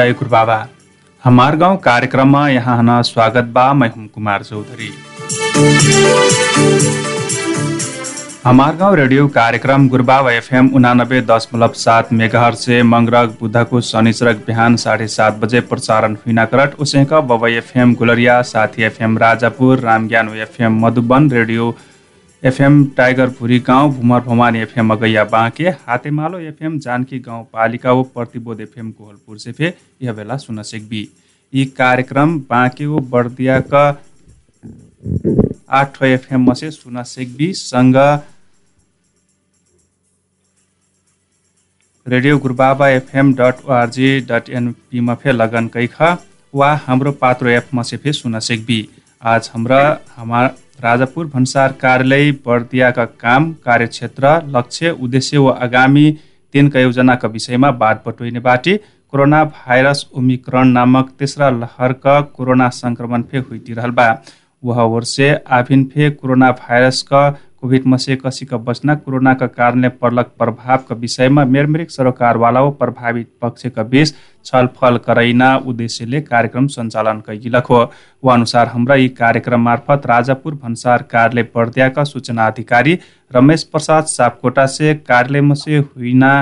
जय गुरु बाबा। हमार गाउँ कार्यक्रममा यहाँ स्वागत बा मैं हुम कुमार चौधरी। हमार गाउँ रेडियो कार्यक्रम गुरुबाबा एफएम उनानब्बे दशमलव सात मेगाहर से मंगरक बुधको शनिचरक बिहान साढे सात बजे प्रसारण हुइना करट उसेक Babai FM Gulariya Sathi FM Rajapur Ramgyan FM Madhuban radio FM टाइगरपुरी गाउँ भुमर भवानी एफएम अगैया बाँके हातेमालो एफएम जानकी गाउँपालिका ओ प्रतिबोध एफएम कोहलपुर से फे यह बेला सुन सेकबी। यी कार्यक्रम बाँके ओ बर्दियाका आठ एफएम मसे सुन सेकबी। Radio Gurubaba FM dot ORG dot एनपीमा फे लगन कैख। वा हाम्रो पात्रो एप मसे फे सुन सेकबी। आज हाम्रा हमार राजापुर भन्सार कार्यालय बर्दियाका काम कार्यक्षेत्र लक्ष्य उद्देश्य व आगामी तिनका योजनाका विषयमा बात बटुइने बाटी कोरोना भाइरस ओमिक्रण नामक तेस्रा लहरका कोरोना संक्रमण फे हुइतिरहल बा। वह वर्षे आभिन फे कोरोना भाइरसका कोभिड मसे कसीका बचना कोरोनाका कारणले पर्लक प्रभावका विषयमा मेरमेरिक सरकारवाला व प्रभावित पक्षका बीच छलफल करैना उद्देश्यले कार्यक्रम सञ्चालन कैगिलक हो। व अनुसार हाम्रा यी कार्यक्रम मार्फत राजापुर भन्सार कार्यालय पर्द्याका सूचना अधिकारी रमेश प्रसाद सापकोटा से कार्यालय मसे हुइना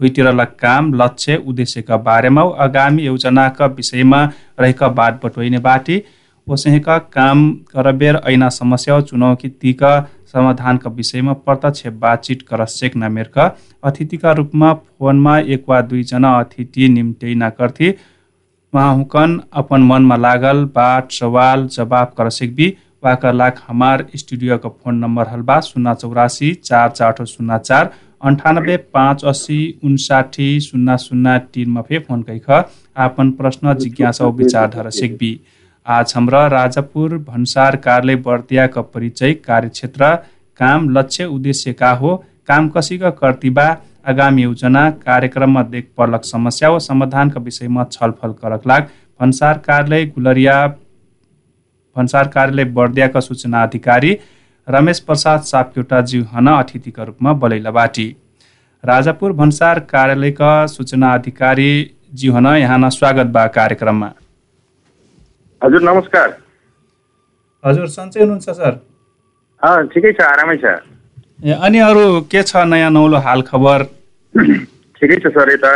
हुइतिरल काम लक्ष्य उद्देश्यका बारेमा आगामी योजनाका विषयमा रहेका बात बटोइने बाटी ओसेका काम करबेर ऐना समस्या चुनौतीका समाधानका विषयमा प्रत्यक्ष बातचित कर सेक्न मेरका अतिथिका रूपमा फोनमा एक वा दुईजना अतिथि निम्टैना करथे उहाँ अपन मनमा लागल बात सवाल जवाब कर सेक्बी वाका लाख हमार स्टुडियोको फोन नम्बर हलबा शून्य चौरासी चार चार शून्य चार अन्ठानब्बे पाँच अस्सी उन्साठी शून्य शून्य तिनमा फे फोन कैख। आपन प्रश्न जिज्ञासा विचार धर सेक्बी आज हाम्रा राजापुर भन्सार कार्यालय बर्दियाका परिचय कार्यक्षेत्र काम लक्ष्य उद्देश्य का हो। काम कसीका कर्तिबा आगामी योजना कार्यक्रममा देख पर्लक समस्या व समाधानका विषयमा छलफल करक लाग। भन्सार कार्यालय गुलरिया भन्सार कार्यालय बर्दियाका सूचना अधिकारी रमेश प्रसाद सापकेटाज्यू हन अतिथिका रूपमा बलैला बाटी राजापुर भन्सार कार्यालयका सूचना अधिकारी ज्यू हन यहाँ स्वागत बा कार्यक्रममा। हजुर नमस्कार। हजुर सन्चै हुनुहुन्छ सर? ठिकै छ आरामै छ। ए अनि अरू के छ नयाँ नौलो हाल खबर? ठिकै छ सर यता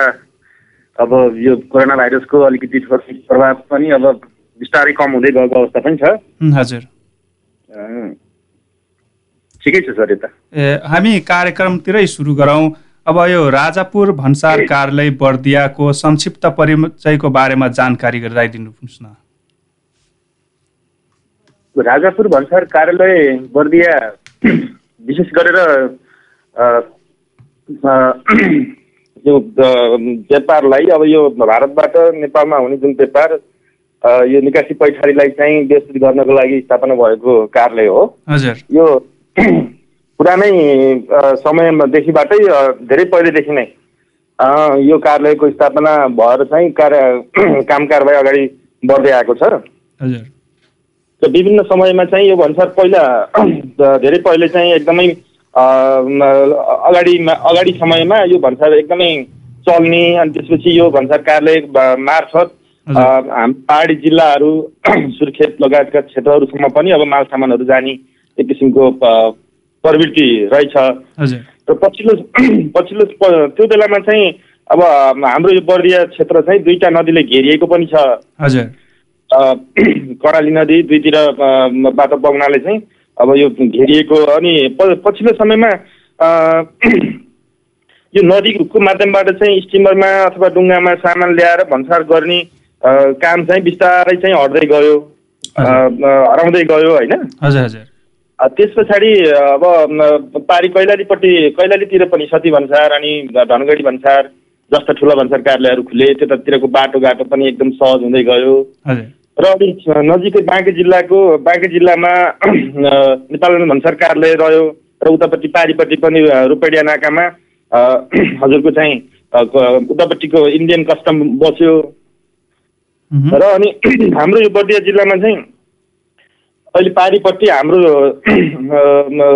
अब यो कोरोना भाइरसको अलिकति प्रभाव पनि अब बिस्तारै कम हुँदै गएको अवस्था पनि छ। हजुर। ठिकै छ सर यता। ए हामी कार्यक्रमतिरै सुरु गरौँ। अब यो राजापुर भन्सार कार्यालय बर्दियाको संक्षिप्त परिचयको बारेमा जानकारी गराइदिनुहोस् न। राजापुर भन्सार कार्यालय बर्दिया विशेष गरेर यो व्यापारलाई अब यो भारतबाट नेपालमा हुने जुन व्यापार यो निकासी पैठारीलाई चाहिँ व्यवस्थित गर्नको लागि स्थापना भएको कार्यालय हो। हजुर। यो पुरानै समयदेखिबाटै धेरै पहिलेदेखि नै यो कार्यालयको स्थापना भएर चाहिँ कार्य काम कारवाही अगाडि बढ्दै आएको छ हजुर। विभिन्न समयमा चाहिँ यो भन्सार पहिला धेरै पहिले चाहिँ एकदमै अगाडि अगाडि समयमा यो भन्सार एकदमै चल्ने अनि त्यसपछि यो भन्सार कार्यालय मार्फत हाम पहाडी जिल्लाहरू सुर्खेत लगायतका क्षेत्रहरूसम्म पनि अब माल सामानहरू जाने एक किसिमको प्रवृत्ति रहेछ। र पछिल्लो पछिल्लो त्यो बेलामा चाहिँ अब हाम्रो यो बर्दिया क्षेत्र चाहिँ दुईवटा नदीले घेरिएको पनि छ। हजुर। कराली नदी दुईतिर बाटो बग्नाले चाहिँ अब यो घेरिएको अनि पछिल्लो समयमा यो नदीको माध्यमबाट चाहिँ स्टिमरमा अथवा डुङ्गामा सामान ल्याएर भन्सार गर्ने काम चाहिँ बिस्तारै चाहिँ हट्दै गयो। हराउँदै गयो होइन? हजुर हजुर। त्यस पछाडि अब पारी कैलालीपट्टि कैलालीतिर पनि सती भन्सार अनि धनगढी भन्सार जस्ता ठुला भन्सार कार्यालयहरू खुले त्यतातिरको बाटोघाटो पनि एकदम सहज हुँदै गयो। र अनि नजिकै बाँके जिल्लाको बाँके जिल्लामा नेपाल भन्सार कार्यालय रह्यो र उतापट्टि पारिपट्टि पनि रुपेडिया नाकामा हजुरको चाहिँ उतापट्टिको इन्डियन कस्टम बस्यो। र अनि हाम्रो यो बर्दिया जिल्लामा चाहिँ अहिले पारिपट्टि हाम्रो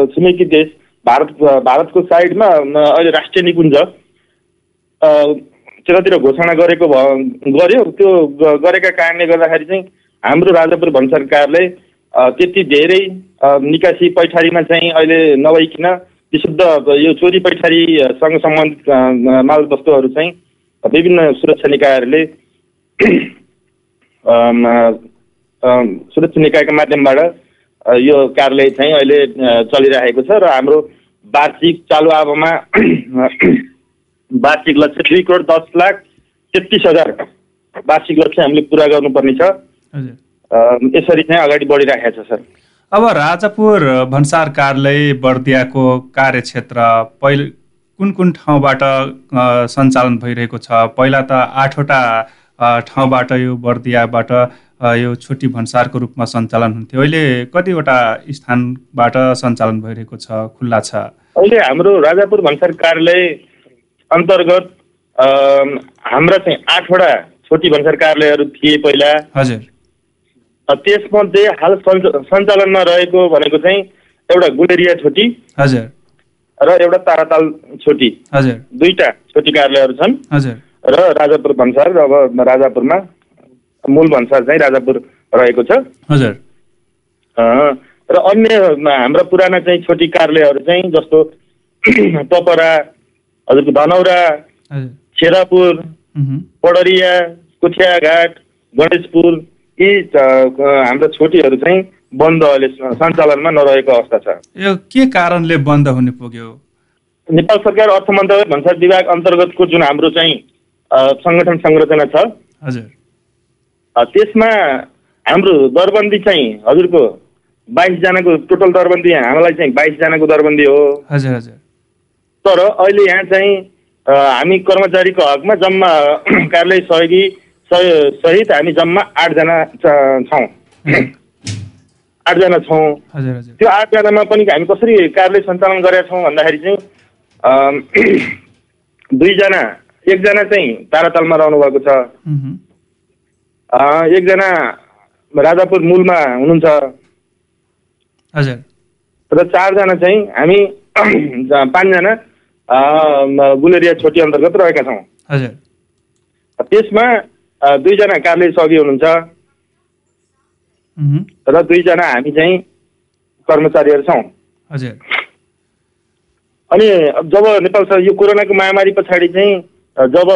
छिमेकी देश भारत भारतको साइडमा अहिले राष्ट्रिय निकुञ्ज त्यतातिर घोषणा गरेको गर्यो। त्यो गरेका कारणले गर्दाखेरि चाहिँ हाम्रो राजापुर भन्सार अ, त्यति धेरै निकासी पैठारीमा चाहिँ अहिले नभइकन विशुद्ध यो चोरी पैठारीसँग सम्बन्धित अ, माल वस्तुहरू चाहिँ विभिन्न सुरक्षा निकायहरूले सुरक्षा निकायका माध्यमबाट यो कार्यालय चाहिँ अहिले चलिरहेको छ र हाम्रो वार्षिक चालु आवमा वार्षिक लक्ष्य दुई करोड दस लाख तेत्तिस हजार वार्षिक लक्ष्य हामीले पुरा गर्नुपर्ने छ। यसरी चाहिँ अगाडि बढिरहेको छ सर। अब राजापुर भन्सार कार्यालय बर्दियाको कार्यक्षेत्र पहिले कुन कुन ठाउँबाट सञ्चालन भइरहेको छ? पहिला त आठवटा ठाउँबाट यो बर्दियाबाट यो छोटी भन्सारको रूपमा सञ्चालन हुन्थ्यो। अहिले कतिवटा स्थानबाट सञ्चालन भइरहेको छ खुल्ला छ? अहिले हाम्रो राजापुर भन्सार कार्यालय अन्तर्गत हाम्रा चाहिँ आठवटा छोटी भन्सार कार्यालयहरू थिए पहिला। हजुर। त्यसमध्ये हाल सञ्च सञ्चालनमा रहेको भनेको चाहिँ एउटा गुलेरिया छोटी हजुर। र एउटा ताराताल छोटी। हजुर। दुईटा छोटी कार्यालयहरू छन्। हजुर। र राजापुर भन्सार र अब राजापुरमा मूल भन्सार चाहिँ राजापुर रहेको छ। हजुर। र अन्य हाम्रा पुराना चाहिँ छोटी कार्यालयहरू चाहिँ जस्तो टपरा हजुरको धनौरा छेरापुर। पडरिया कुठियाघाट गणेशपुर यी हाम्रा छोटीहरू चाहिँ बन्द अहिले सञ्चालनमा नरहेको अवस्था छ यो के कारणले बन्द हुने पुग्यो नेपाल सरकार अर्थ मन्त्रालय भन्सार विभाग अन्तर्गतको जुन हाम्रो चाहिँ सङ्गठन संरचना छ हजुर त्यसमा हाम्रो दरबन्दी चाहिँ हजुरको बाइसजनाको टोटल दरबन्दी हामीलाई चाहिँ बाइसजनाको दरबन्दी हो हजुर हजुर तर अहिले यहाँ चाहिँ हामी कर्मचारीको हकमा जम्मा कार्यालय सहयोगी सह- सहित हामी जम्मा आठजना छ- आठजना छौँ। त्यो आठजनामा पनि हामी कसरी कार्यालय सञ्चालन गरेका छौँ भन्दाखेरि चाहिँ दुईजना एकजना चाहिँ तारातालमा रहनु भएको छ एकजना राजापुर मूलमा हुनुहुन्छ। र चारजना चाहिँ हामी पाँचजना गुलेरिया छोटी अन्तर्गत रहेका छौँ हजुर त्यसमा दुईजना कार्यालय सहयोगी हुनुहुन्छ। र दुईजना हामी चाहिँ कर्मचारीहरू छौँ हजुर अनि जब नेपाल सर यो कोरोनाको महामारी पछाडि चाहिँ जब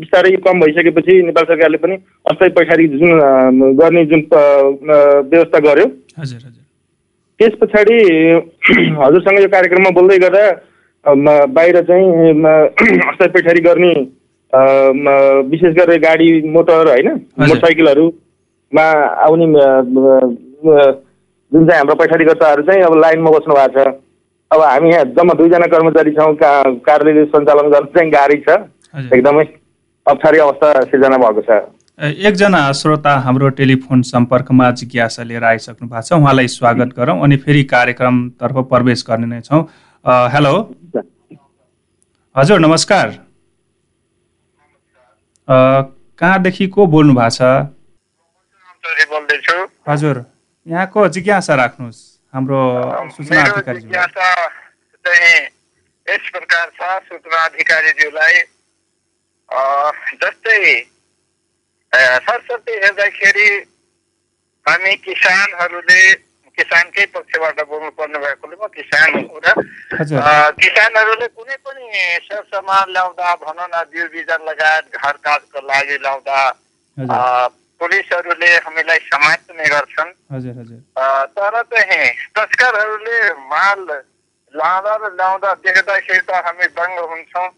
बिस्तारै कम भइसकेपछि नेपाल सरकारले पनि अस्थायी पैसारी जुन गर्ने जुन व्यवस्था गर्यो त्यस पछाडि हजुरसँग यो कार्यक्रममा बोल्दै गर्दा बाहिर चाहिँ अस्थायी पैठारी गर्ने विशेष गरेर गाडी मोटर होइन मोटरसाइकलहरूमा आउने जुन चाहिँ हाम्रो पैठारी कर्ताहरू चाहिँ अब लाइनमा बस्नु भएको छ। अब हामी यहाँ जम्मा दुईजना कर्मचारी छौँ का कार्यालय सञ्चालन गर्न चाहिँ गाह्रै छ। एकदमै अप्ठ्यारी अवस्था सिर्जना भएको छ। एकजना श्रोता हाम्रो टेलिफोन सम्पर्कमा जिज्ञासा लिएर आइसक्नु भएको छ। उहाँलाई स्वागत गरौँ अनि फेरि कार्यक्रमतर्फ प्रवेश गर्ने नै छौँ। हेलो। हजुर नमस्कार। कहाँदेखि को बोल्नु भएको छ? हजुर यहाँको जिज्ञासा राख्नुहोस्। हाम्रो सूचना अधिकारी जिज्ञासा चाहिँ यस प्रकार छ। सूचना अधिकारीज्यूलाई अ, जस्तै सरस्वती हेर्दाखेरि हामी किसानहरूले किसानकै पक्षबाट बोल्नु पर्ने भएकोले म किसान हुँ र किसानहरूले कुनै पनि सरसामान ल्याउँदा भनौँ न बिउ बिजन लगायत घर काजको लागि ल्याउँदा पुलिसहरूले हामीलाई समात्ने गर्छन्। तर चाहिँ तस्करहरूले माल लाँदा र ल्याउँदा देख्दाखेरि त हामी दङ्ग हुन्छौँ।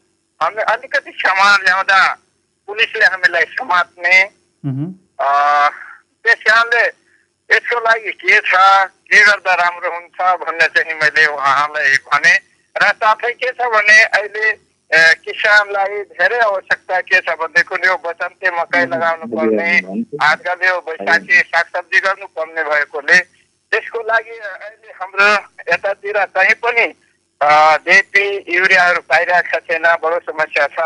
हामी अलिकति सामान ल्याउँदा पुलिसले हामीलाई समात्ने। त्यस कारणले यसको लागि के छ के गर्दा राम्रो हुन्छ भन्ने चाहिँ मैले उहाँलाई भने र साथै के छ भने अहिले किसानलाई धेरै आवश्यकता के छ भनेदेखि यो बसन्ते मकै लगाउनु पर्ने आजकल यो बैशाखी सागसब्जी गर्नुपर्ने भएकोले त्यसको लागि अहिले हाम्रो यतातिर कहीँ पनि डेपी युरियाहरू पाइरहेका छैन बडो समस्या छ।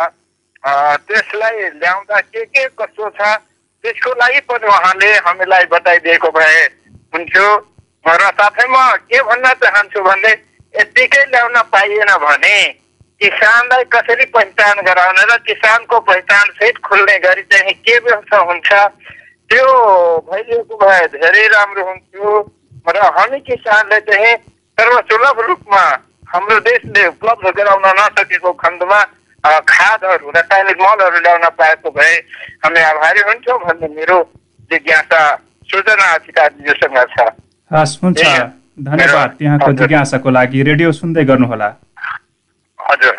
त्यसलाई ल्याउँदा के के कस्तो छ त्यसको लागि पनि उहाँले हामीलाई बताइदिएको भए हुन्थ्यो। र साथै म के भन्न चाहन्छु भने यत्तिकै ल्याउन पाइएन भने किसानलाई कसरी पहिचान गराउने र किसानको पहिचान सहित खुल्ने गरी चाहिँ के व्यवस्था हुन्छ त्यो भइदिएको भए धेरै राम्रो हुन्थ्यो। र हामी किसानले चाहिँ सर्वसुलभ रूपमा हाम्रो देशले उपलब्ध गराउन नसकेको खण्डमा खादहरू रासायनिक मलहरू ल्याउन पाएको भए हामी आभारी हुन्थ्यौँ भन्ने मेरो जिज्ञासा सूचना अधिकारीज्यूसँग छ। हस् हुन्छ। धन्यवाद त्यहाँको। जिज्ञासाको लागि। रेडियो सुन्दै गर्नुहोला। हजुर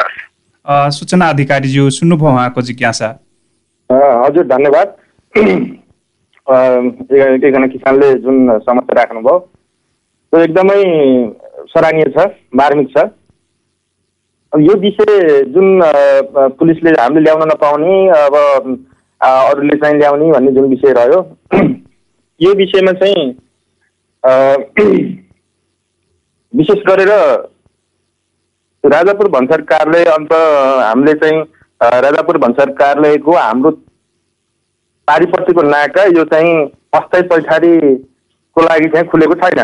सूचना अधिकारीज्यू सुन्नुभयो उहाँको जिज्ञासा? अ, हजुर धन्यवाद। एकजना किसानले जुन समस्या राख्नुभयो त्यो एकदमै सराहनीय छ मार्मिक छ। यो विषय जुन पुलिसले हामीले ल्याउन नपाउने अब अरूले चाहिँ ल्याउने भन्ने जुन विषय रह्यो यो विषयमा चाहिँ विशेष गरेर राजापुर भन्सार कार्यालय अन्त हामीले चाहिँ राजापुर भन्सार कार्यालयको हाम्रो पारिपट्टिको नाका यो चाहिँ अस्थायी पैठारीको लागि चाहिँ खुलेको छैन।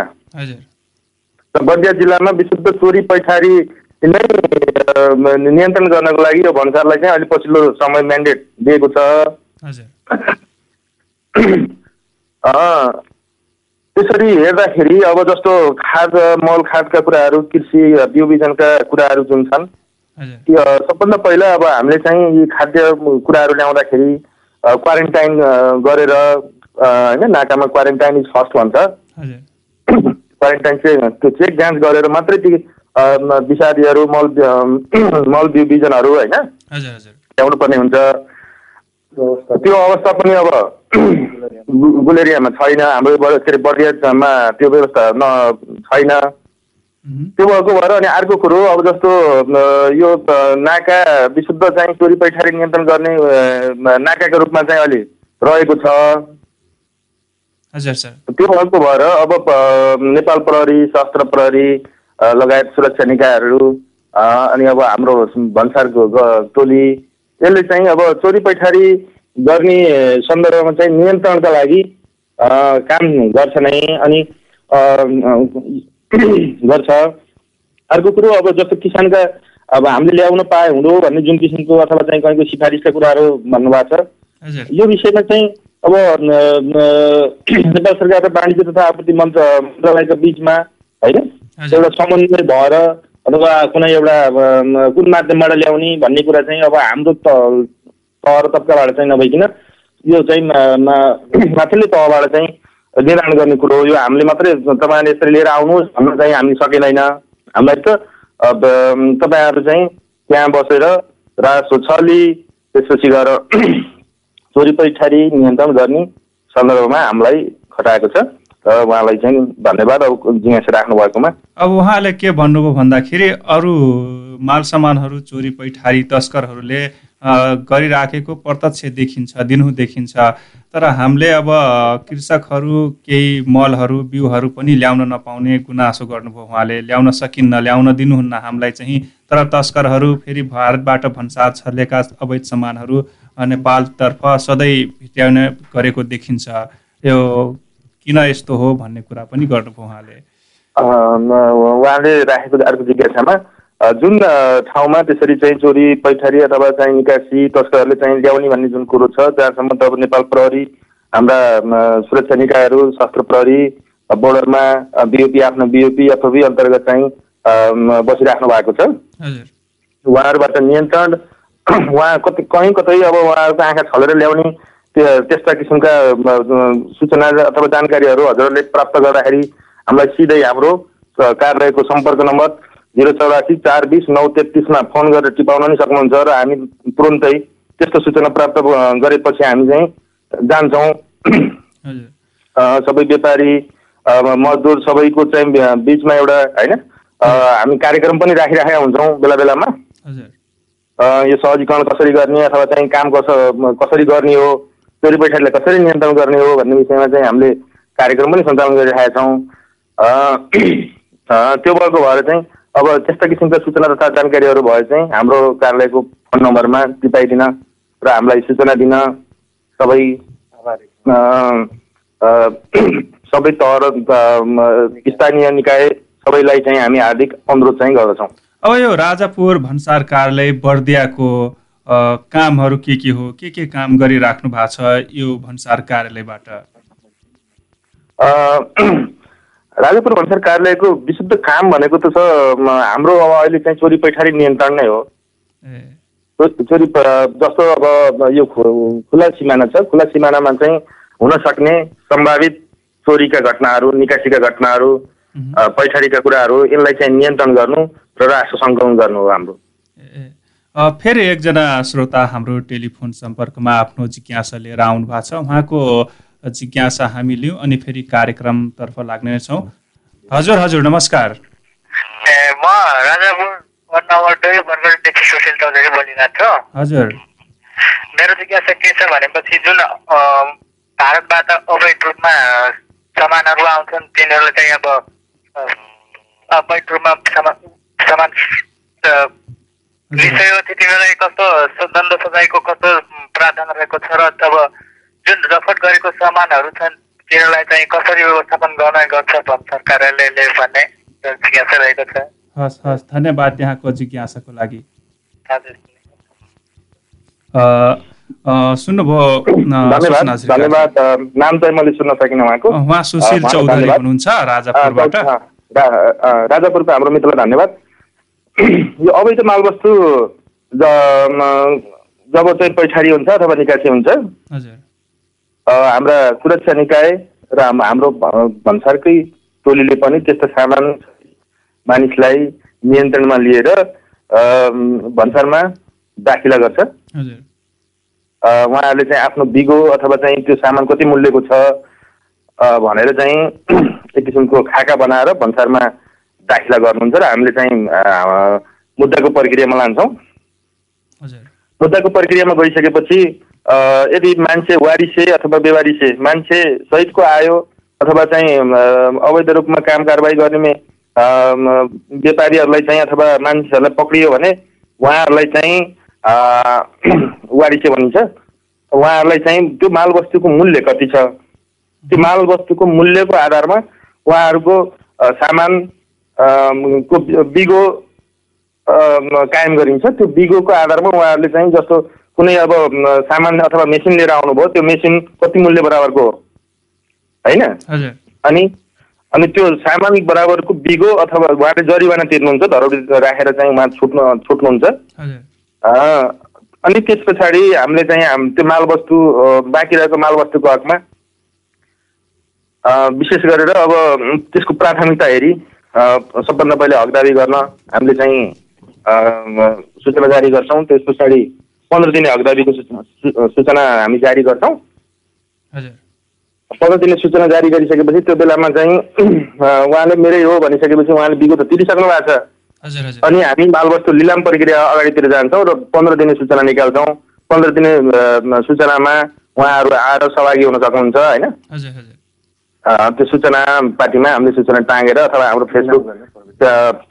र बर्दिया जिल्लामा विशुद्ध चोरी पैठारी नियन्त्रण गर्नको लागि यो भन्सारलाई चाहिँ अहिले पछिल्लो समय म्यान्डेट दिएको छ। त्यसरी हेर्दाखेरि अब जस्तो खाद मल खादका कुराहरू कृषि बिउ बिजनका कुराहरू जुन छन् सबभन्दा पहिला अब हामीले चाहिँ यी खाद्य कुराहरू ल्याउँदाखेरि क्वारेन्टाइन गरेर होइन नाकामा क्वारेन्टाइन इज फर्स्ट भन्छ। क्वारेन्टाइन चाहिँ त्यो चेक जाँच गरेर मात्रै ती विषादीहरू मल मल बिउ बिजनहरू होइन? ल्याउनु पर्ने हुन्छ। त्यो अवस्था पनि अब गुलेरियामा छैन। हाम्रो के अरे बर्दियामा त्यो व्यवस्था न छैन। त्यो भएको भएर अनि अर्को कुरो अब जस्तो यो नाका विशुद्ध चाहिँ चोरी पैठारी नियन्त्रण गर्ने नाकाको रूपमा चाहिँ अलि रहेको छ। हजुर सर। त्यो भएको भएर अब नेपाल प्रहरी सशस्त्र प्रहरी लगायत सुरक्षा निकायहरू अनि अब हाम्रो भन्सारको टोली यसले चाहिँ अब चोरी पैठारी गर्ने सन्दर्भमा चाहिँ नियन्त्रणका लागि काम गर्छ नै अनि गर्छ अर्को कुरो अब जस्तो किसानका अब हामीले ल्याउन पाए हुँदो भन्ने जुन किसिमको अथवा चाहिँ कहीँको सिफारिसका कुराहरू भन्नुभएको छ यो विषयमा चाहिँ अब नेपाल सरकार र वाणिज्य तथा आपूर्ति मन्त्र मन्त्रालयको बिचमा होइन। एउटा समन्वय भएर अथवा कुनै एउटा कुन माध्यमबाट ल्याउने भन्ने कुरा चाहिँ अब हाम्रो त तह तब्काबाट चाहिँ नभइकन यो चाहिँ माथिल्लो तहबाट चाहिँ निर्माण गर्ने कुरो हो। यो हामीले मात्रै तपाईँहरूले यसरी लिएर आउनुहोस् भन्न चाहिँ हामी सकिँदैन हामीलाई त तपाईँहरू चाहिँ त्यहाँ बसेर रासो छली त्यसपछि गएर चोरी पैठारी नियन्त्रण गर्ने सन्दर्भमा हामीलाई खटाएको छ। र उहाँलाई चाहिँ धन्यवाद। अब जिज्ञासा राख्नु भएकोमा। अब उहाँले के भन्नुभयो भन्दाखेरि अरू माल सामानहरू चोरी पैठारी तस्करहरूले गरिराखेको प्रत्यक्ष देखिन्छ दिनहुँ देखिन्छ। तर हामीले अब कृषकहरू केही मलहरू बिउहरू पनि ल्याउन नपाउने गुनासो गर्नुभयो उहाँले। ल्याउन सकिन्न ल्याउन दिनुहुन्न हामीलाई चाहिँ। तर तस्करहरू फेरि भारतबाट भन्सार छर्लेका अवैध सामानहरू नेपालतर्फ सधैँ भित्याउने गरेको देखिन्छ। यो किन यस्तो हो भन्ने कुरा पनि गर्नुभयो उहाँले। उहाँले राखेको अर्को जिज्ञासामा जुन ठाउँमा त्यसरी चाहिँ चोरी पैठारी अथवा चाहिँ निकासी तस्करहरूले चाहिँ ल्याउने भन्ने जुन कुरो छ जहाँसम्म त अब नेपाल प्रहरी हाम्रा सुरक्षा निकायहरू शस्त्र प्रहरी बोर्डरमा बिओपी आफ्नो बिओपी एफओबी अन्तर्गत चाहिँ बसिराख्नु भएको छ। उहाँहरूबाट नियन्त्रण उहाँ कतै कहीँ कतै अब उहाँहरूको आँखा छलेर ल्याउने त्यस्ता किसिमका सूचना अथवा जानकारीहरू हजुरहरूले प्राप्त गर्दाखेरि हामीलाई सिधै हाम्रो कार्यालयको सम्पर्क नम्बर जिरो चौरासी चार बिस नौ तेत्तिसमा फोन गरेर टिपाउन नि सक्नुहुन्छ र हामी तुरुन्तै त्यस्तो सूचना प्राप्त गरेपछि हामी चाहिँ जान्छौँ। सबै व्यापारी मजदुर सबैको चाहिँ बिचमा एउटा होइन? हामी कार्यक्रम पनि राखिराखेका हुन्छौँ बेला बेलामा। यो सहजीकरण कसरी गर्ने अथवा चाहिँ काम कस कसरी गर्ने हो? चोरी पैठारीलाई कसरी नियन्त्रण गर्ने हो भन्ने विषयमा चाहिँ हामीले कार्यक्रम पनि सञ्चालन गरिरहेका छौँ त्यो भएको भएर चाहिँ अब त्यस्ता किसिमका सूचना तथा जानकारीहरू भए चाहिँ हाम्रो कार्यालयको फोन नम्बरमा टिपाइदिन र हामीलाई सूचना दिन सबै सबै तह स्थानीय निकाय सबैलाई चाहिँ हामी हार्दिक अनुरोध चाहिँ गर्दछौँ। अब यो राजापुर भन्सार कार्यालय बर्दियाको कामहरू के के हो? के के काम गरिराख्नु भएको छ यो भन्सार कार्यालयबाट? राजापुर भन्सार कार्यालयको विशुद्ध काम भनेको त छ हाम्रो अब अहिले चाहिँ चोरी पैठारी नियन्त्रण नै हो। चोरी जस्तो अब यो खुला सिमाना छ खुला सिमानामा चाहिँ हुन सक्ने सम्भावित चोरीका घटनाहरू निकासीका घटनाहरू पैठारीका कुराहरू यसलाई चाहिँ नियन्त्रण गर्नु र राष्ट्र सङ्कलन गर्नु हो हाम्रो। फेरि एकजना श्रोता हाम्रो टेलिफोन सम्पर्कमा आफ्नो जिज्ञासा लिएर आउनु भएको छ। उहाँको जिज्ञासा हामी लियौँ अनि फेरि कार्यक्रमतर्फ लाग्नेछौँ। हजुर हजुर नमस्कार। म राजापुर वार्ड नम्बर दुई बर्गरदेखि सुशील चौधरी बोलिरहेको छु। हजुर। मेरो जिज्ञासा के छ भनेपछि जुन भारतबाट अवैध रूपमा सामानहरू आउँछन् तिनीहरूलाई चाहिँ अब अवैध रूपमा सामान त्यति बेला कस्तो स- दण्ड सजायको कस्तो प्रावधान रहेको छ र तब जुन जफत गरेको सामानहरू छन् तिनीहरूलाई चाहिँ कसरी व्यवस्थापन गर्न गर्छ भन्सार कार्यालयले भन्ने जिज्ञासा रहेको छ। हस् हस् धन्यवाद यहाँको जिज्ञासाको लागि। हजुर। सुन्नुभयो धन्यवाद नाम चाहिँ मैले सुन्न सकिनँ उहाँको। अ, उहाँ सुशील चौधरी। हुनुहुन्छ राजापुरबाट। राजापुरको हाम्रो मित्रलाई धन्यवाद। यो अवैध मालवस्तु जब चाहिँ पैठारी हुन्छ अथवा निकासी हुन्छ हाम्रा सुरक्षा निकाय र हाम- हाम्रो भन्सारकै टोलीले पनि त्यस्तो सामान मानिसलाई नियन्त्रणमा लिएर भन्सारमा दाखिला गर्छ। उहाँहरूले चाहिँ आफ्नो बिगो अथवा चाहिँ त्यो सामान कति मूल्यको छ भनेर चाहिँ एक किसिमको खाका बनाएर भन्सारमा दाखिला गर्नुहुन्छ र हामीले चाहिँ मुद्दाको प्रक्रियामा लान्छौँ। मुद्दाको प्रक्रियामा गइसकेपछि यदि मान्छे वारिसे अथवा बेवारिसे मान्छे सहितको आयो अथवा चाहिँ अवैध रूपमा काम कारवाही गर्ने व्यापारीहरूलाई चाहिँ अथवा मान्छेहरूलाई पक्रियो भने उहाँहरूलाई चाहिँ वारिसे भनिन्छ। उहाँहरूलाई चाहिँ त्यो मालवस्तुको मूल्य कति छ? त्यो मालवस्तुको मूल्यको आधारमा उहाँहरूको सामान को बिगो कायम गरिन्छ। त्यो बिगोको आधारमा उहाँहरूले चाहिँ जस्तो कुनै अब सामान अथवा मेसिन लिएर आउनुभयो त्यो मेसिन कति मूल्य बराबरको हो? होइन? अनि अनि त्यो सामान बराबरको बिगो अथवा उहाँले जरिवाना तिर्नुहुन्छ धरौडी राखेर चाहिँ उहाँ छुट्नु छुट्नुहुन्छ। अनि त्यस पछाडि हामीले चाहिँ हाम त्यो मालवस्तु बाँकी रहेको मालवस्तुको हकमा विशेष गरेर अब त्यसको प्राथमिकता हेरी सबभन्दा पहिले हकदारी गर्न हामीले चाहिँ सूचना जारी गर्छौँ। त्यस पछाडि पन्ध्र दिने हकदारीको सूचना हामी जारी गर्छौँ। पन्ध्र दिने सूचना जारी गरिसकेपछि त्यो बेलामा चाहिँ उहाँले मेरै हो भनिसकेपछि उहाँले बिगो त तिरिसक्नु भएको छ। अनि हामी मालवस्तु लिलाम प्रक्रिया अगाडितिर जान्छौँ र पन्ध्र दिने सूचना निकाल्छौँ। पन्ध्र दिने सूचनामा उहाँहरू आएर सहभागी हुन सक्नुहुन्छ होइन? त्यो सूचना पार्टीमा हामीले सूचना टाँगेर अथवा हाम्रो फेसबुक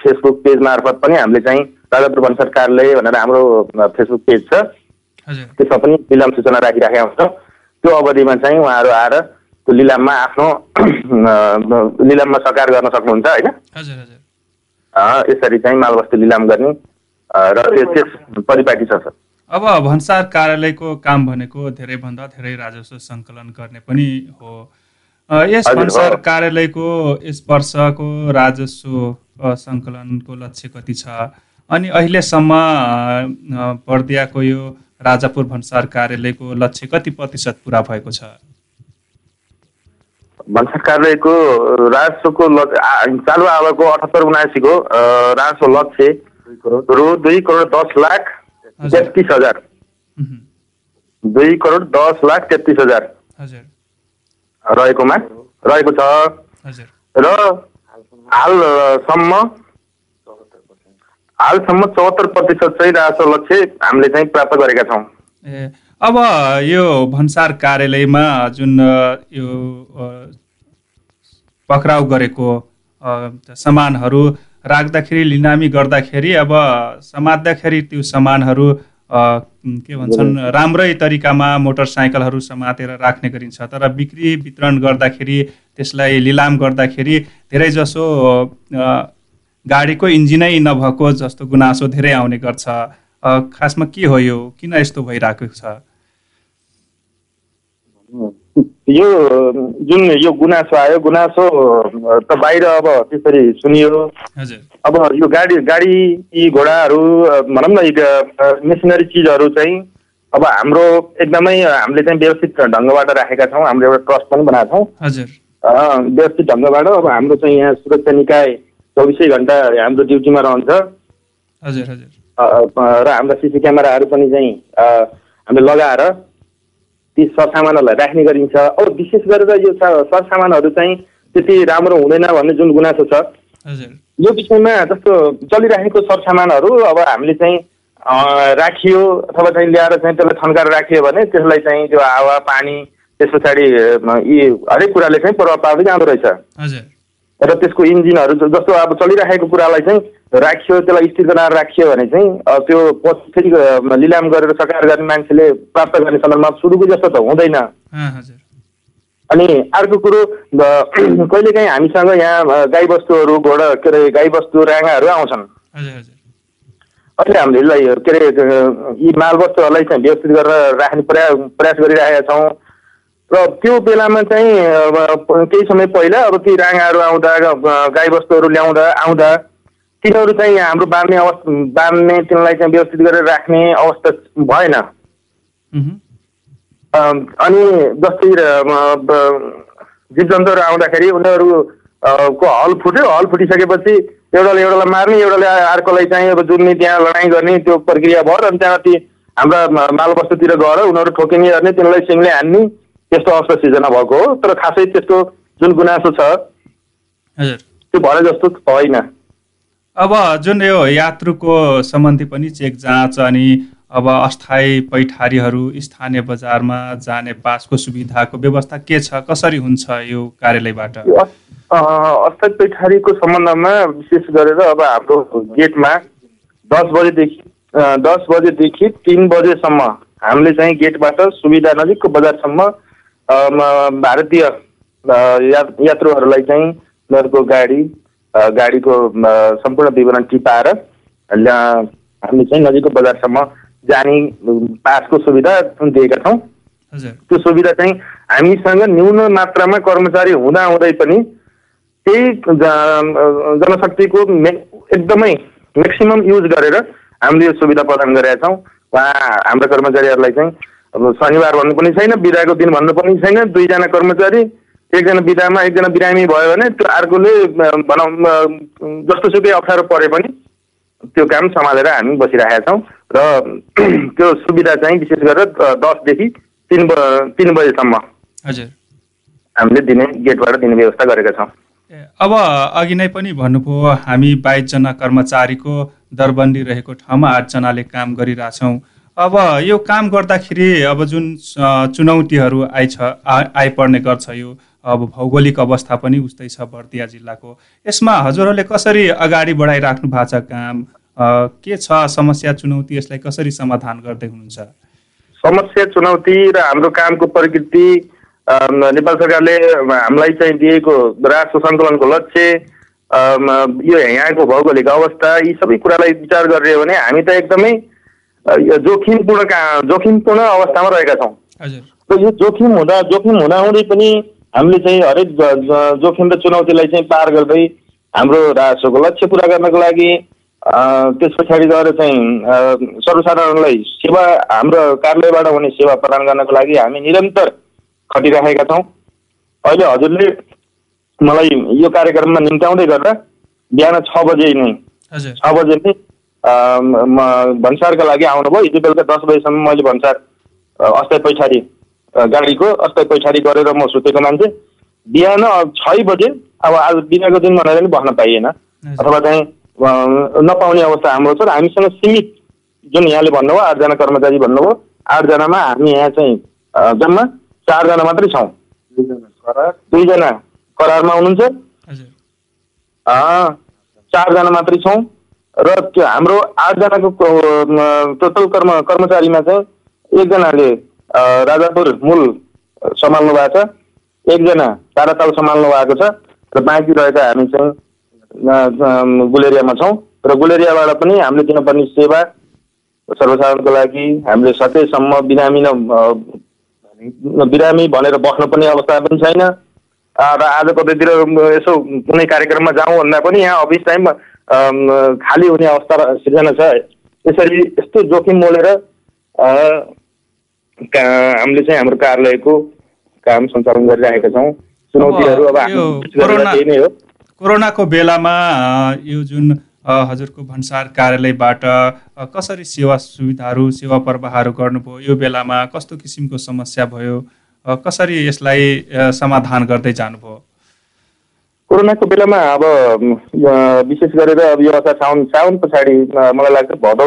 फेसबुक पेज मार्फत पनि हामीले चाहिँ राजापुर भन्सार कार्यालय भनेर हाम्रो फेसबुक पेज छ। त्यसमा पनि लिलाम सूचना राखिराखेका हुन्छौँ। त्यो अवधिमा चाहिँ उहाँहरू आएर त्यो लिलाममा आफ्नो लिलाममा सकार गर्न सक्नुहुन्छ होइन? यसरी चाहिँ मालवस्तु लिलाम गर्ने र त्यो त्यस परिपाटी छ सर। अब भन्सार कार्यालयको काम भनेको धेरैभन्दा धेरै राजस्व सङ्कलन गर्ने पनि हो। यस भन्सार। कार्यालयको यस वर्षको राजस्व सङ्कलनको लक्ष्य कति छ? अनि अहिलेसम्म बर्दियाको यो राजापुर भन्सार कार्यालयको लक्ष्य कति प्रतिशत पुरा भएको छ? भन्सार कार्यालयको राजस्वको चालु आवको अठहत्तर उनासीको राजस्व लक्ष्य रु दुई करोड दस लाख। तेत्तिस हजार। दुई करोड दस लाख तेत्तिस हजार। हजुर। रहेकोमा? रहेको छ। र हालसम्म हालसम्म चौहत्तर प्रतिशत चाहिँ राजस्व लक्ष्य हामीले चाहिँ प्राप्त गरेका छौँ। ए अब यो भन्सार कार्यालयमा जुन यो पक्राउ गरेको सामानहरू राख्दाखेरि लिनामी गर्दाखेरि अब समात्दाखेरि त्यो सामानहरू के भन्छन् राम्रै तरिकामा मोटरसाइकलहरू समातेर राख्ने गरिन्छ। तर बिक्री वितरण गर्दाखेरि त्यसलाई लिलाम गर्दाखेरि धेरैजसो गाडीको इन्जिनै नभएको जस्तो गुनासो धेरै आउने गर्छ। खासमा के हो यो? किन यस्तो भइरहेको छ? यो जुन यो गुनासो आयो गुनासो त बाहिर अब त्यसरी सुनियो। अब यो गाडी गाडी यी घोडाहरू भनौँ न मेसिनरी चिजहरू चाहिँ अब हाम्रो एकदमै हामीले चाहिँ व्यवस्थित ढङ्गबाट राखेका छौँ। हाम्रो एउटा ट्रस्ट पनि बनाएको छौँ। व्यवस्थित ढङ्गबाट अब हाम्रो चाहिँ यहाँ सुरक्षा निकाय चौबिसै घन्टा हाम्रो ड्युटीमा रहन्छ। र हाम्रा सिसी क्यामेराहरू पनि चाहिँ हामीले लगाएर ती सरसामानहरूलाई राख्ने गरिन्छ। अब विशेष गरेर यो सरसामानहरू चाहिँ त्यति राम्रो हुँदैन भन्ने जुन गुनासो छ। यो विषयमा जस्तो चलिराखेको सरसामानहरू अब हामीले चाहिँ राखियो अथवा चाहिँ ल्याएर चाहिँ त्यसलाई थन्काएर राखियो भने त्यसलाई चाहिँ त्यो हावा पानी त्यस पछाडि यी हरेक कुराले चाहिँ प्रभाव पार्दै जाँदो रहेछ। हजुर। र त्यसको इन्जिनहरू जस्तो अब चलिराखेको कुरालाई चाहिँ राखियो त्यसलाई स्थिर बनाएर राखियो भने चाहिँ त्यो पछि लिलाम गरेर सकार गर्ने मान्छेले प्राप्त गर्ने सन्दर्भमा सुरुको जस्तो त हुँदैन। अनि अर्को कुरो कहिलेकाहीँ हामीसँग यहाँ गाईबस्तुहरू घोडा के अरे गाईबस्तु राँगाहरू आउँछन्। अहिले हामीले यसलाई के अरे यी मालवस्तुहरूलाई चाहिँ व्यवस्थित गरेर राख्ने प्रयास प्रयास गरिरहेका छौँ। र त्यो बेलामा चाहिँ अब केही समय पहिला अब ती राँगाहरू आउँदा गाईबस्तुहरू ल्याउँदा आउँदा तिनीहरू चाहिँ हाम्रो बाँध्ने अवस्था बाँध्ने तिनीहरूलाई चाहिँ व्यवस्थित गरेर राख्ने अवस्था भएन। अनि जस्तै अ, ब- जीवजन्तुहरू आउँदाखेरि उनीहरू अ, को हल फुट्यो। हल फुटिसकेपछि एउटाले एउटालाई मार्ने एउटाले अर्कोलाई चाहिँ अब जुन्ने त्यहाँ लडाइँ गर्ने त्यो प्रक्रिया भयो र अनि त्यहाँमाथि हाम्रा म- मालवस्तुतिर गएर उनीहरू ठोकिने गर्ने तिनीहरूलाई सिङले हान्ने। त्यस्तो अवस्था सिर्जना भएको हो तर खासै त्यस्तो जुन गुनासो छ हजुर। त्यो भरे जस्तो होइन। अब जुन यो यात्रुको सम्बन्धी पनि चेक जाँच अनि अब अस्थायी पैठारीहरू स्थानीय बजारमा जाने पासको सुविधाको व्यवस्था के छ कसरी हुन्छ यो कार्यालयबाट? अस्थायी पैठारीको सम्बन्धमा विशेष गरेर अब हाम्रो गेटमा दस बजेदेखि दस बजेदेखि तिन बजेसम्म हामीले चाहिँ गेटबाट सुविधा नजिकको बजारसम्म भारतीय यात्रुहरूलाई चाहिँ उनीहरूको गाडी गाडीको सम्पूर्ण विवरण टिपाएर हामीले चाहिँ नजिकको बजारसम्म जाने पासको सुविधा दिएका छौँ। त्यो सुविधा चाहिँ हामीसँग न्यून मात्रामा कर्मचारी हुँदा हुँदै पनि त्यही जनशक्तिको मे एकदमै म्याक्सिमम युज गरेर हामीले यो सुविधा प्रदान गरेका छौँ। उहाँ हाम्रा कर्मचारीहरूलाई चाहिँ अब शनिबार भन्नु पनि छैन बिदाको दिन भन्नु पनि छैन दुईजना कर्मचारी एकजना बिदामा एकजना बिरामी भयो भने त्यो अर्कोले भनौँ अ, जस्तोसुकै अप्ठ्यारो परे पनि त्यो काम सम्हालेर हामी बसिरहेका छौँ र त्यो सुविधा चाहिँ विशेष गरेर दसदेखि तिन ब तिन बजेसम्म हजुर। हामीले दिने गेटबाट दिने व्यवस्था गरेका छौँ। अब अघि नै पनि भन्नुभयो हामी बाइसजना कर्मचारीको दरबन्दी रहेको ठाउँमा आठजनाले काम गरिरहेछौँ। अब यो काम गर्दाखेरि अब जुन चुनौतीहरू आइछ आइपर्ने गर्छ यो अब भौगोलिक अवस्था पनि उस्तै छ बर्दिया जिल्लाको। यसमा हजुरहरूले कसरी अगाडि बढाइराख्नु भएको छ काम? के छ समस्या चुनौती? यसलाई कसरी समाधान गर्दै हुनुहुन्छ? समस्या चुनौती र हाम्रो कामको प्रकृति नेपाल सरकारले हामीलाई चाहिँ दिएको राष्ट्र सङ्कलनको लक्ष्य यो यहाँको भौगोलिक अवस्था यी सबै कुरालाई विचार गरियो भने हामी त एकदमै जोखिमपूर्ण का जोखिमपूर्ण अवस्थामा रहेका छौँ। र यो जोखिम हुँदा जोखिम हुँदाहुँदै पनि हामीले चाहिँ हरेक जोखिम र चुनौतीलाई चाहिँ पार गर्दै हाम्रो राष्ट्रको लक्ष्य पुरा गर्नको लागि त्यस पछाडि गएर चाहिँ सर्वसाधारणलाई सेवा हाम्रो कार्यालयबाट हुने सेवा प्रदान गर्नको लागि हामी निरन्तर खटिरहेका छौँ। अहिले हजुरले मलाई यो कार्यक्रममा निम्त्याउँदै गर्दा बिहान छ बजे नै छ बजे नै भन्सारका लागि आउनुभयो हिजो बेलुका दस बजीसम्म मैले भन्सार अस्थायी पैठारी गाडीको अस्थायी पैठारी गरेर म सुतेको मान्छे। बिहान छ बजे अब आज बिनाको दिन भनेर पनि भन्न पाइएन। अथवा चाहिँ नपाउने अवस्था हाम्रो छ र हामीसँग सीमित जुन यहाँले भन्नुभयो आठजना कर्मचारी भन्नुभयो आठजनामा हामी यहाँ चाहिँ जम्मा चारजना मात्रै छौँ। दुईजना करारमा हुनुहुन्छ। हजुर। अँ, चारजना मात्रै छौँ। र त्यो हाम्रो आठजनाको टोटल कर्म कर्मचारीमा चाहिँ एकजनाले राजापुर मूल सम्हाल्नु भएको छ। एकजना ताराताल सम्हाल्नु भएको छ र बाँकी रहेका हामी चाहिँ गुलेरियामा छौँ र गुलेरियाबाट पनि हामीले दिनुपर्ने सेवा सर्वसाधारणको लागि हामीले सकेसम्म बिरामी न बिरामी भनेर बस्न पनि अवस्था पनि छैन। र आज कतैतिर यसो कुनै कार्यक्रममा जाउँ भन्दा पनि यहाँ अफिस टाइम अम, खाली हुने अवस्था सिर्जना छ। यसरी यस्तो जोखिम मोलेर हामीले चाहिँ हाम्रो कार्यालयको काम सञ्चालन गरिरहेका छौँ। चुनौतीहरू अब त्यही नै हो। कोरोनाको बेलामा यो जुन हजुरको भन्सार कार्यालयबाट कसरी सेवा सुविधाहरू सेवा प्रवाहहरू गर्नुभयो? यो बेलामा कस्तो किसिमको समस्या भयो? कसरी यसलाई समाधान गर्दै जानुभयो? कोरोनाको बेलामा अब विशेष गरेर अब यो असार साउन साउन पछाडि मलाई लाग्छ भदौ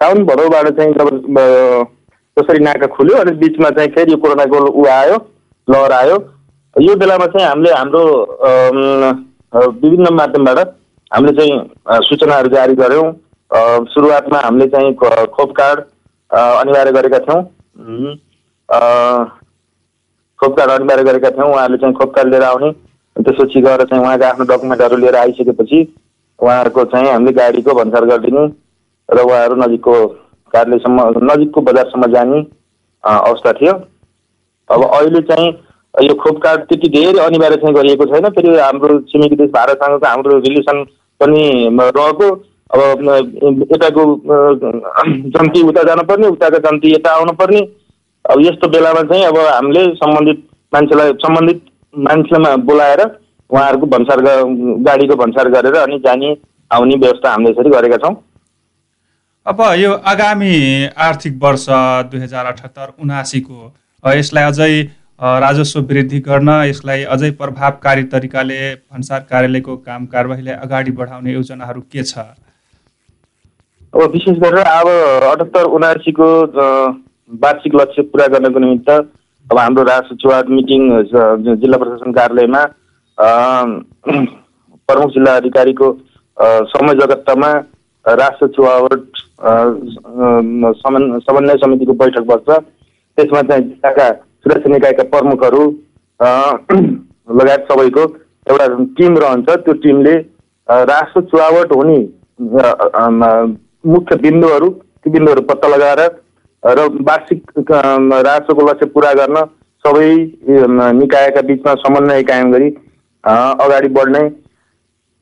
साउन भदौबाट चाहिँ जब अ, कसरी नाका खुल्यो अनि बिचमा चाहिँ फेरि यो कोरोनाको ऊ आयो लहर आयो। यो बेलामा चाहिँ हामीले हाम्रो विभिन्न माध्यमबाट हामीले चाहिँ सूचनाहरू जारी गऱ्यौँ। सुरुवातमा हामीले चाहिँ खोप कार्ड अनिवार्य गरेका थियौँ। खोप कार्ड अनिवार्य गरेका थियौँ। उहाँहरूले चाहिँ खोप कार्ड लिएर आउने। त्यसपछि गएर चाहिँ उहाँको आफ्नो डकुमेन्टहरू लिएर आइसकेपछि उहाँहरूको चाहिँ हामीले गाडीको भन्सार गरिदिने र उहाँहरू नजिकको कार्यालयसम्म नजिकको बजारसम्म जाने अवस्था थियो। अब अहिले चाहिँ यो खोप कार्ड त्यति धेरै अनिवार्य चाहिँ गरिएको छैन। फेरि हाम्रो छिमेकी देश भारतसँगको हाम्रो रिलेसन पनि रहेको। अब यताको जन्ती उता जानुपर्ने उताको जन्ती यता आउनुपर्ने। अब यस्तो बेलामा चाहिँ अब हामीले सम्बन्धित मान्छेलाई सम्बन्धित मान्छेमा बोलाएर उहाँहरूको भन्सार गाडीको भन्सार गरेर अनि जाने आउने व्यवस्था हामीले यसरी गरेका छौँ। अब यो आगामी आर्थिक वर्ष दुई हजार अठहत्तर उनासीको यसलाई अझै राजस्व वृद्धि गर्न यसलाई अझै प्रभावकारी तरिकाले भन्सार कार्यालयको काम कारवाहीलाई अगाडि बढाउने योजनाहरू के छ? अब विशेष गरेर अब अठहत्तर उनासीको वार्षिक लक्ष्य पुरा गर्नको निमित्त अब हाम्रो राष्ट्र चुहाव मिटिङ जिल्ला प्रशासन कार्यालयमा प्रमुख जिल्ला अधिकारीको अ, संयोजकत्वमा राष्ट्र समन्- समन्वय समितिको बैठक बस्छ। त्यसमा चाहिँ जिल्लाका सुरक्षा निकायका प्रमुखहरू लगायत सबैको एउटा टिम रहन्छ। त्यो टिमले राष्ट्र चुहावट हुने मुख्य बिन्दुहरू ती बिन्दुहरू पत्ता लगाएर र वार्षिक राष्ट्रको लक्ष्य पुरा गर्न सबै निकायका बिचमा समन्वय कायम गरी अगाडि बढ्ने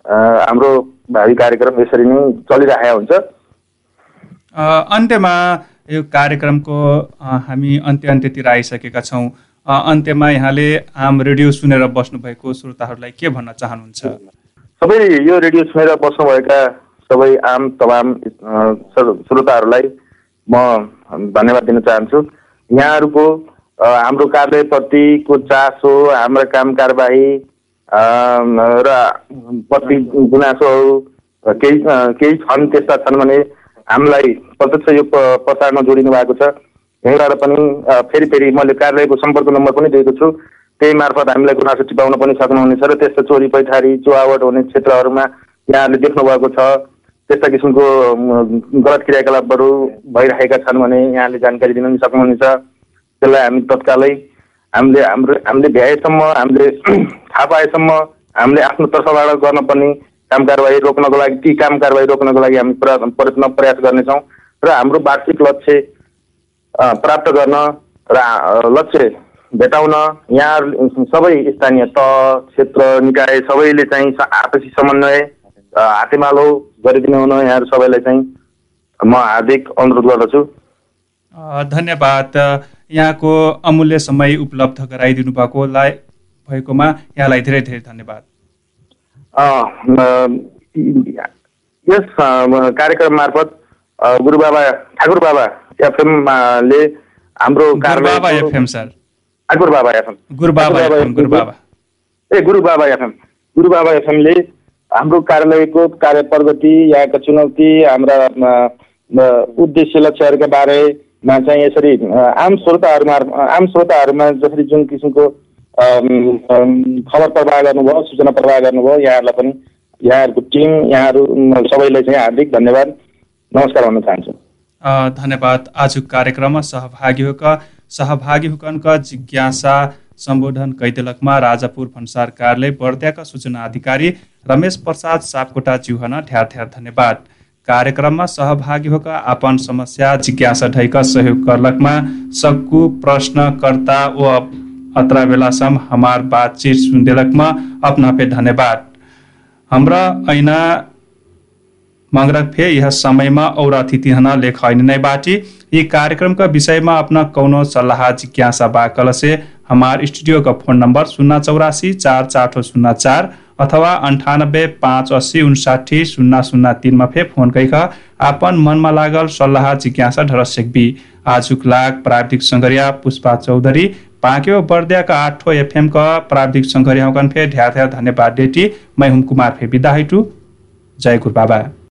हाम्रो भावी कार्यक्रम यसरी नै चलिरहेको हुन्छ। अन्त्यमा यो कार्यक्रमको हामी अन्त्य अन्त्यतिर आइसकेका छौँ। अन्त्यमा यहाँले आम रेडियो सुनेर बस्नुभएको श्रोताहरूलाई के भन्न चाहनुहुन्छ? सबै यो रेडियो सुनेर बस्नुभएका सबै आम तमाम श्रोताहरूलाई म धन्यवाद दिन चाहन्छु। यहाँहरूको हाम्रो कार्यालयप्रतिको चासो हाम्रा काम कारबाही र प्रति गुनासोहरू केही केही छन् त्यस्ता छन् भने हामीलाई प्रत्यक्ष यो प- प्रचारमा जोडिनु भएको छ। यहीँबाट पनि फेरि फेरि मैले कार्यालयको सम्पर्क नम्बर पनि दिएको छु। त्यही मार्फत हामीलाई गुनासो टिपाउन पनि सक्नुहुनेछ र त्यस्तो चोरी पैठारी चुहावट हुने क्षेत्रहरूमा यहाँहरूले देख्नुभएको छ। त्यस्ता किसिमको गलत क्रियाकलापहरू भइरहेका छन् भने यहाँले जानकारी दिन पनि सक्नुहुनेछ। त्यसलाई हामी तत्कालै हामीले हाम्रो हामीले भ्याएसम्म हामीले थाहा पाएसम्म हामीले आफ्नो तर्फबाट गर्नुपर्ने काम कारवाही रोक्नको लागि ती काम कारवाही रोक्नको लागि हामी प्र- प्रयत्न प्रयास गर्नेछौँ। र हाम्रो वार्षिक लक्ष्य प्राप्त गर्न र लक्ष्य भेटाउन यहाँ सबै स्थानीय तह क्षेत्र निकाय सबैले चाहिँ आपसी समन्वय हातेमालो गरिदिनु हुन यहाँहरू सबैलाई चाहिँ म हार्दिक अनुरोध गर्दछु। धन्यवाद। यहाँको अमूल्य समय उपलब्ध गराइदिनु भएकोलाई भएकोमा यहाँलाई धेरै धेरै धन्यवाद। यस कार्यक्रम मार्फत गुरुबाबा ठाकुर बाबा एफएमले हाम्रो Gurubaba FM sir. Thakur Baba FM. Gurubaba FM Gurubaba. ए गुरु बाबा एफएम। गुरु बाबा एफएमले हाम्रो कार्यालयको कार्य प्रगति यहाँका चुनौती हाम्रा उद्देश्य लक्ष्यहरूका बारेमा चाहिँ यसरी आम श्रोताहरूमा आम श्रोताहरूमा जसरी जुन किसिमको खबर प्रवाह गर्नुभयो सूचना प्रवाह गर्नुभयो यहाँहरूलाई पनि यहाँहरूको टिम यहाँहरू सबैलाई चाहिँ हार्दिक धन्यवाद। नमस्कार भन्न चाहन्छु। धन्यवाद। आज कार्यक्रममा सहभागी सहभागी हुकनका जिज्ञासा सम्बोधन कैदेलकमा राजापुर भन्सार कार्यालय बर्दियाका सूचना अधिकारी रमेश प्रसाद सापकोटा चिउहन ढ्यार ढ्यार धन्यवाद। कार्यक्रममा सहभागी होकर आपन समस्या जिज्ञासा ढैक सहयोग करलकमा सक्कु प्रश्नकर्ता व अत्र बेलासम्म हमार बातचीत सुनदेलकमा अपना पे धन्यवाद। हाम्रा ऐना मगरक फे यह समयमा और अतिथि हन लेख नै बाटी। यी कार्यक्रमका विषयमा अपना कौनो सल्लाह जिज्ञासा बाकल से हमार स्टूडियो का फोन नंबर शून्य चौरासी चार चार शून्य चार अथवा अन्ठानब्बे पाँच अस्सी उन्साठी शून्य शून्य तिनमा फे फोन कैख आपन मनमा लागल सल्लाह जिज्ञासा ढर सेक्बी आजुक लाग प्राविधिक सङ्घरिया पुष्पा चौधरी पाक्यो बर्दियाका आठो एफएमका प्राविधिक सङ्घरिया फे ढ्या ढ्या धन्यवाद डेटी मै हुम कुमार फे बिदा जय गुरु बाबा।